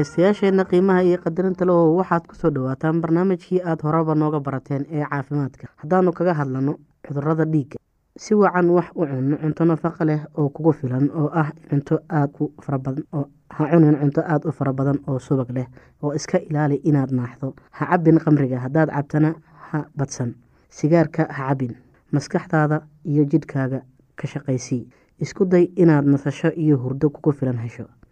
dhageystayaasheenna qiimaha iyo qadarinta lehow waxaad ku soo dhawaataan barnaamijkii aada horeba nooga barateen ee caafimaadka. Haddaanu kaga hadlano cudurrada dhiigga si wacan wax u cunno cunto nafaqa leh oo kugu filan oo ah cunto aad u farabadan oo ha cunin cunto aada u fara badan oo subag leh oo iska ilaali inaad naaxdo. Ha cabin qamriga haddaad cabtana ha badsan. Sigaarka ha cabin maskaxdaada iyo jidhkaaga ka shaqaysii. Isku day inaad nasasho iyo hurdo kugu filan hesho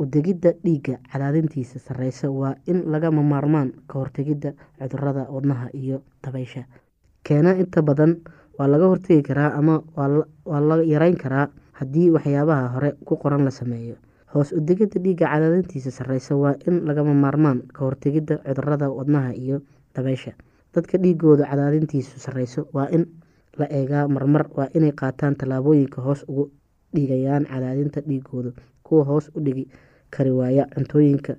udegidda dhiigga cadaadintiisa sarreysa waa in lagama maarmaan ka hortegidda cudurrada wadnaha iyo dabeysha keena inta badan waa laga hortegi karaa ama waa la yareyn karaa haddii waxyaabaha hore ku qoran la sameeyo. Hoos udegidda dhiigga cadaadintiisa sarreysa waa in lagama maarmaan ka hortegidda cudurrada wadnaha iyo dabeysha dadka dhiigooda cadaadintiisu sarreyso waa in la eegaa marmar waa inay qaataan tallaabooyinka hoos ugu dhigayaan cadaadinta dhiigooda kuwa hoos u dhigi kari waaya cuntooyinka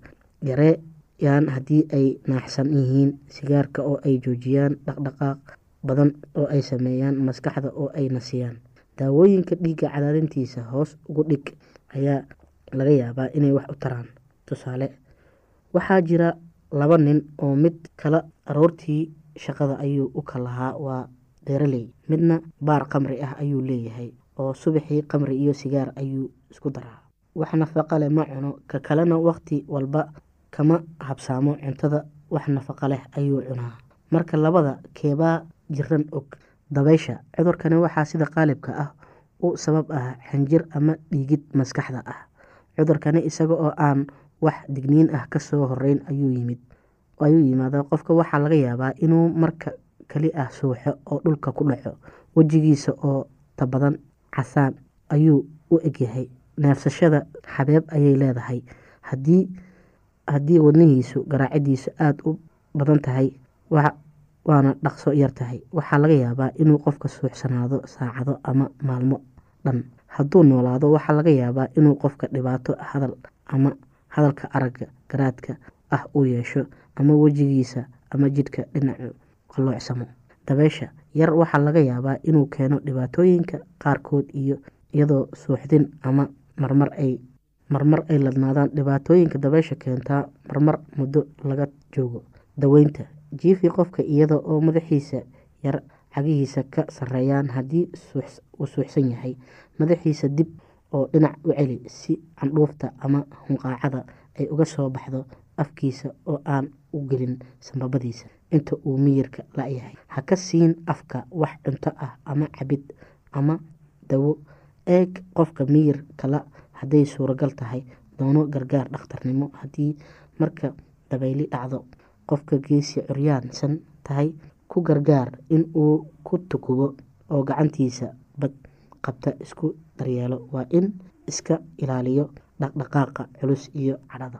yareeyaan haddii ay naaxsan yihiin sigaarka oo ay joojiyaan dhaqdhaqaaq badan oo ay sameeyaan maskaxda oo ay nasiyaan. Daawooyinka dhiigga cadaadintiisa hoos ugu dhig ayaa laga yaabaa inay wax u taraan. Tusaale waxaa jira laba nin oo mid kala aroortii shaqada ayuu u kalahaa waa beeraley. Midna baar qamri ah ayuu leeyahay oo subaxii qamri iyo sigaar ayuu isku daraa wax nafaqa leh ma cuno. Ka kalena waqti walba kama habsaamo cuntada wax nafaqa leh ayuu cunaa. Marka labada keebaa jiran og dabeysha cudurkani waxaa sida qaalibka ah u sabab ah xinjir ama dhiigid maskaxda ah. Cudurkani isaga oo aan wax digniin ah ka soo horeyn ayuu yimid. Ayuu yimaada qofka waxaa laga yaabaa inuu marka kali ah suuxo oo dhulka ku dhaco. Wejigiisa oo tabadan casaan ayuu u egyahay neefsashada xabeeb ayay leedahay. Hadii haddii wadnihiisu garaacidiisu aada u badan tahay waana dhaqso yar tahay. Waxaa laga yaabaa inuu qofka suuxsanaado saacado ama maalmo dhan. Hadduu noolaado waxaa laga yaabaa inuu qofka dhibaato hadal ama hadalka aragga garaadka ah uu yeesho ama wejigiisa ama jidhka dhinacu qaloocsamo dabeysha yar waxaa laga yaabaa inuu keeno dhibaatooyinka qaarkood iyo iyadoo suuxdin ama marmar ay marmar ay ladnaadaan dhibaatooyinka dabeysha keentaa marmar muddo laga joogo. Daweynta jiifi qofka iyada oo madaxiisa yar cagihiisa ka sareeyaan haddii uu suuxsan yahay. Madaxiisa dib oo dhinac u celi si candhuufta ama hunqaacada ay uga soo baxdo afkiisa oo aan u gelin sambabadiisa. Inta uu miyirka la-yahay ha ka siin afka wax cunto ah ama cabid ama dawo eeg qofka miyir kala hadday suuragal tahay doono gargaar dhakhtarnimo haddii marka dabayli dhacdo. Qofka geesi curyaansan tahay ku gargaar in uu ku tukubo oo gacantiisa bad qabta isku daryeelo. Waa in iska ilaaliyo dhaqdhaqaaqa culus iyo cadhada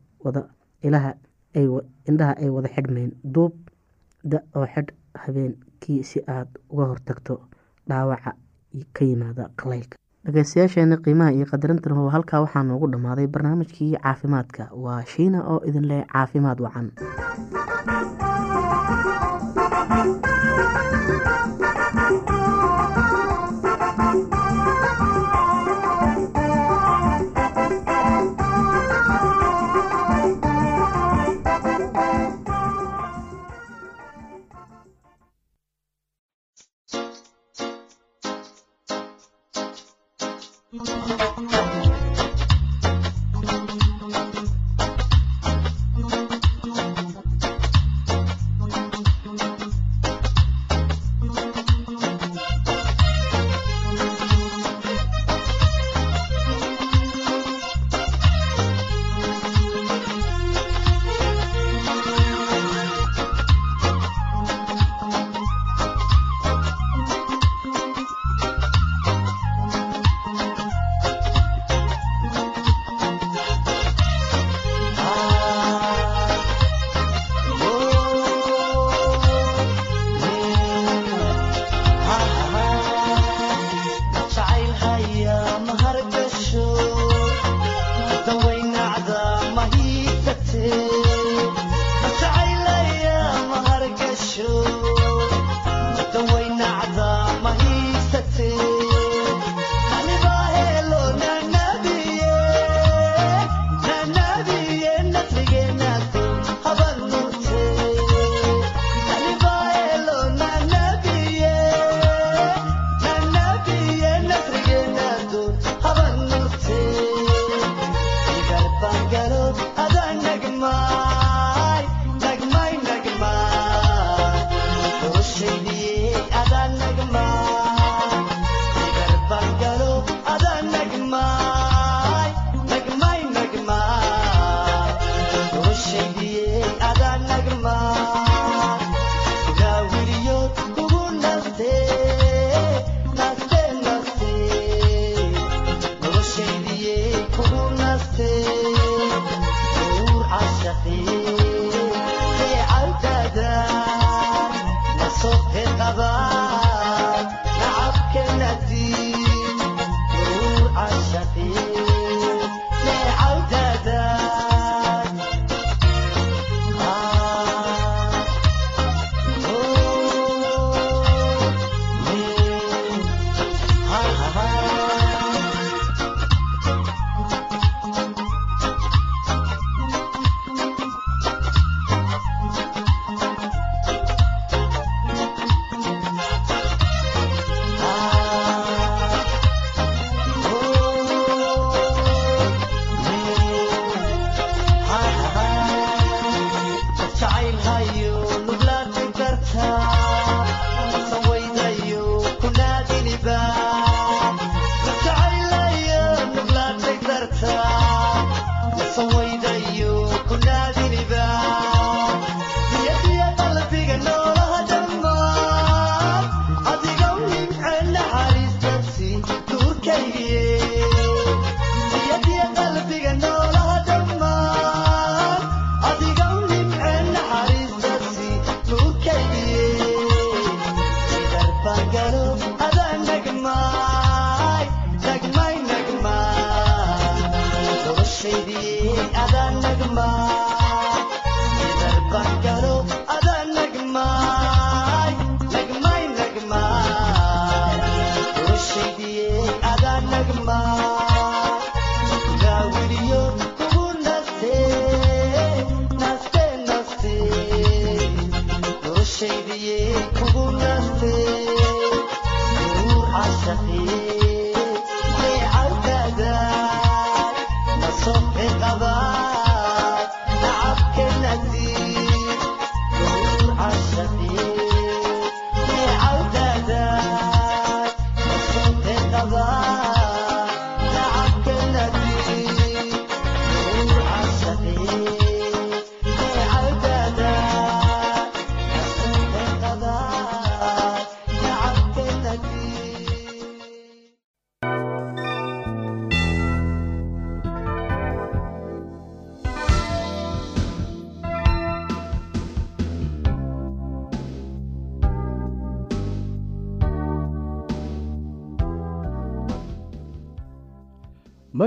indhaha ay wada xidhmeen duub da oo xidh habeenkii si aad uga hortagto dhaawaca ka yimaada qalaylka dhageystayaasheena qiimaha iyo qadarintan ho halkaa waxaa noogu dhammaaday barnaamijkii caafimaadka. Waa shiina oo idin leh caafimaad wacan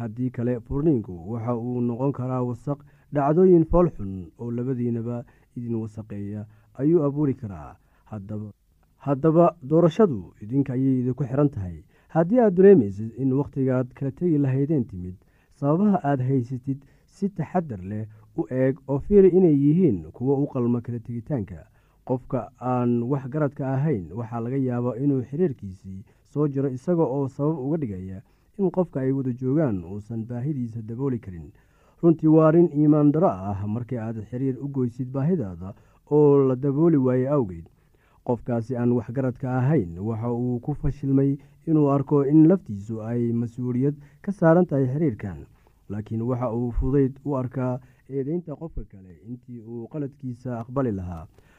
haddii kale furniinku waxa uu noqon karaa wasaq dhacdooyin foolxun oo labadiinaba idin wasaqeeya ayuu abuuri karaa. Haddaba doorashadu idinka ayay idinku xiran tahay. Haddii aad dareemaysid in wakhtigaad kala tegi lahaydeen timid sababaha aad haysatid si taxadar leh u eeg oo fiiri inay yihiin kuwo u qalma kala tegitaanka. Qofka aan wax garadka ahayn waxaa laga yaabaa inuu xiriirkiisii soo jiro isaga oo sabab uga dhigaya in qofka ay wada joogaan uusan baahidiisa dabooli karin. Runtii waa arrin iimaan daro ah markii aad xiriir u goysid baahidaada oo la dabooli waaye awgeed. Qofkaasi aan waxgaradka ahayn waxa uu ku fashilmay inuu arko in laftiisu ay mas'uuliyad ka saaran tahay xiriirkan laakiin waxa uu fudayd u arkaa eedeynta qofka kale intii uu qaladkiisa aqbali lahaa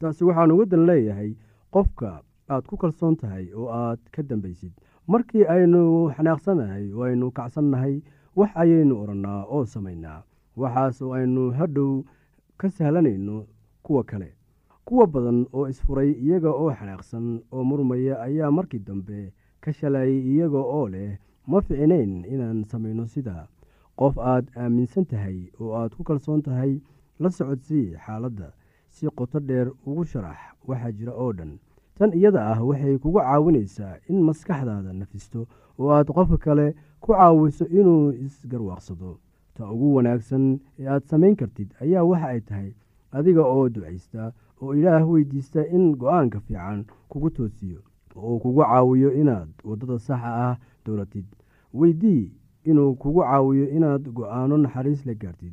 taasi waxaan uga dan leeyahay qofka aad ku kalsoon tahay oo aad ka dambaysid. Markii aynu xanaaqsanahay oo aynu kacsannahay wax ayaynu odhannaa oo samaynaa. Waxaas oo aynu hadhow ka sahlanayno kuwa kale. Kuwa badan oo isfuray iyaga oo xanaaqsan oo murmaya ayaa markii dambe ka shalayay iyaga oo leh ma ficinayn inaan samayno sidaa. Qof aad aaminsan tahay oo aad ku kalsoon tahay la socodsii xaaladda si qoto dheer ugu sharax waxaa jira oo dhan. Tan iyada ah waxay kugu caawinaysaa in maskaxdaada nafisto oo aad qofka kale ku caawiso inuu isgarwaaqsado. Ta ugu wanaagsan ee aad samayn kartid ayaa waxa ay tahay adiga oo ducaysta oo ilaah weydiista in go'aanka fiican kugu toosiyo oo uu kugu caawiyo inaad waddada saxa ah dowlatid weydii inuu kugu caawiyo inaad go'aano naxariis la gaartid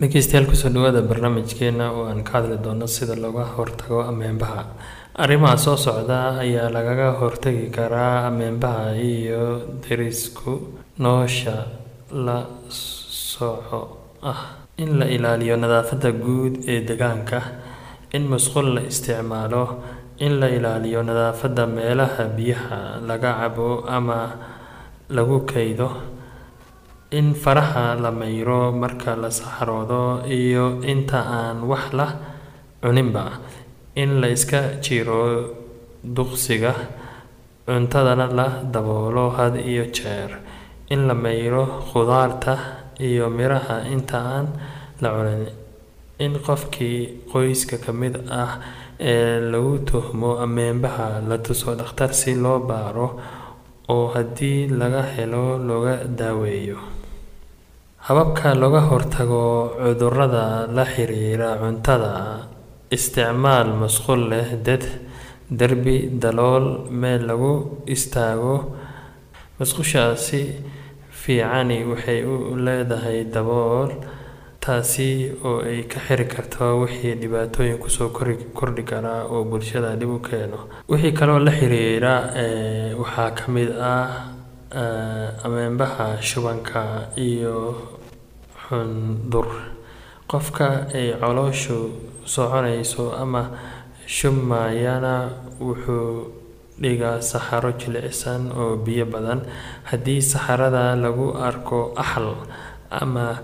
dhegeystayaal ku soo dhawaada barnaamijkeena oo aan ka hadli doono sida looga hortago ameenbaha. Arrimaha soo socda ayaa lagaga hortagi karaa ameenbaha iyo derisku noosha la soco ah. In la ilaaliyo nadaafadda guud ee deegaanka in musqul la isticmaalo in la ilaaliyo nadaafadda meelaha biyaha laga cabo ama lagu kaydo in faraha la mayro marka la saxaroodo iyo inta aan wax la cuninba. In la iska jiro duqsiga cuntadana la daboolo had iyo jeer. In la mayro khudaarta iyo miraha inta aan la cunin. In qofkii qoyska ka mid ah ee lagu tuhmo ameenbaha la tuso dhakhtar si loo baaro oo haddii laga helo looga daaweeyo hababka looga hortago cudurrada la xiriira cuntada isticmaal musqul leh dad derbi dalool meel lagu istaago. Musqushaasi fiicani waxay u leedahay dabool taasi oo ay ka xiri karto wixii dhibaatooyin ku soo kordhi karaa oo bulshada dhib u keeno. Wixii kaloo la xiriira waxaa ka mid ah ameenbaha shubanka iyo xundur qofka ay calooshu soconayso ama shubmayana wuxuu dhigaa saxaro jilicsan oo biyo badan. Haddii saxarada lagu arko axal ama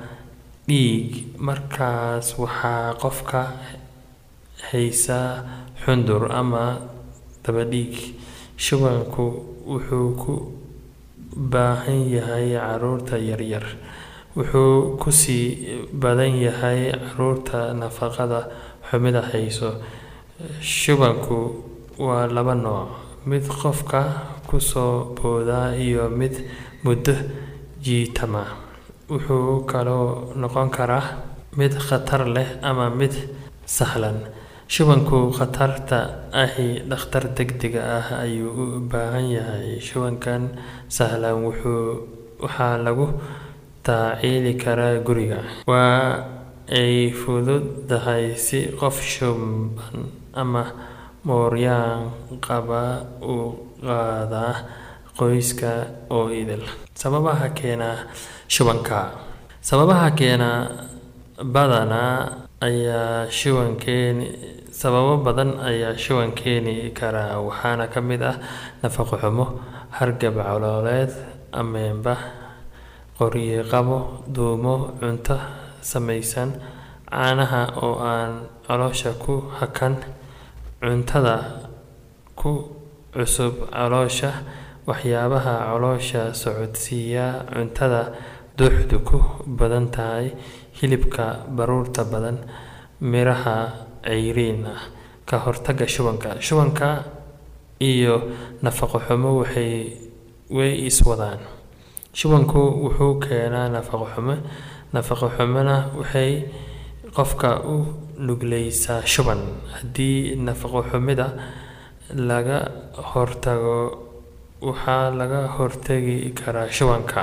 dhiig markaas waxaa qofka haysaa xundur ama dabadhiig. Shubanku wuxuu ku baahan yahay carruurta yaryar. Wuxuu ku sii badan yahay carruurta nafaqada xumida hayso. Shubanku waa laba nooc mid qofka ku soo booda iyo mid muddo jiitama. Wuxuu kaloo noqon karaa mid khatar leh ama mid sahlan shubanku khatarta ahi dhakhtar degdega ah ayuu u baahan yahay. Shubankan sahlan waxaa lagu taaciili karaa guriga. Waa ay fududahay si qof shuban ama mooryaan qaba u qaadaa qoyska oo idil. Sababaha keena shubanka. Sababaha keena badanaa ayaa shuban keeni sababo badan ayaa shuban keeni karaa waxaana ka mid ah nafaqo xumo hargab colooleed ameenba qoryiqabo duumo cunto samaysan caanaha oo aan caloosha ku hakan cuntada ku cusub caloosha waxyaabaha caloosha socodsiiya cuntada duuxdu ku badan tahay hilibka baruurta badan miraha ceyriin ah ka hortagga shubanka. Shubanka iyo nafaqo xumo waxay way iswadaan shubanku wuxuu keenaa nafaqo xumo nafaqo xumona waxay qofka u nugleysaa shuban. Haddii nafaqo xumida laga hortago waxaa laga hortagi karaa shubanka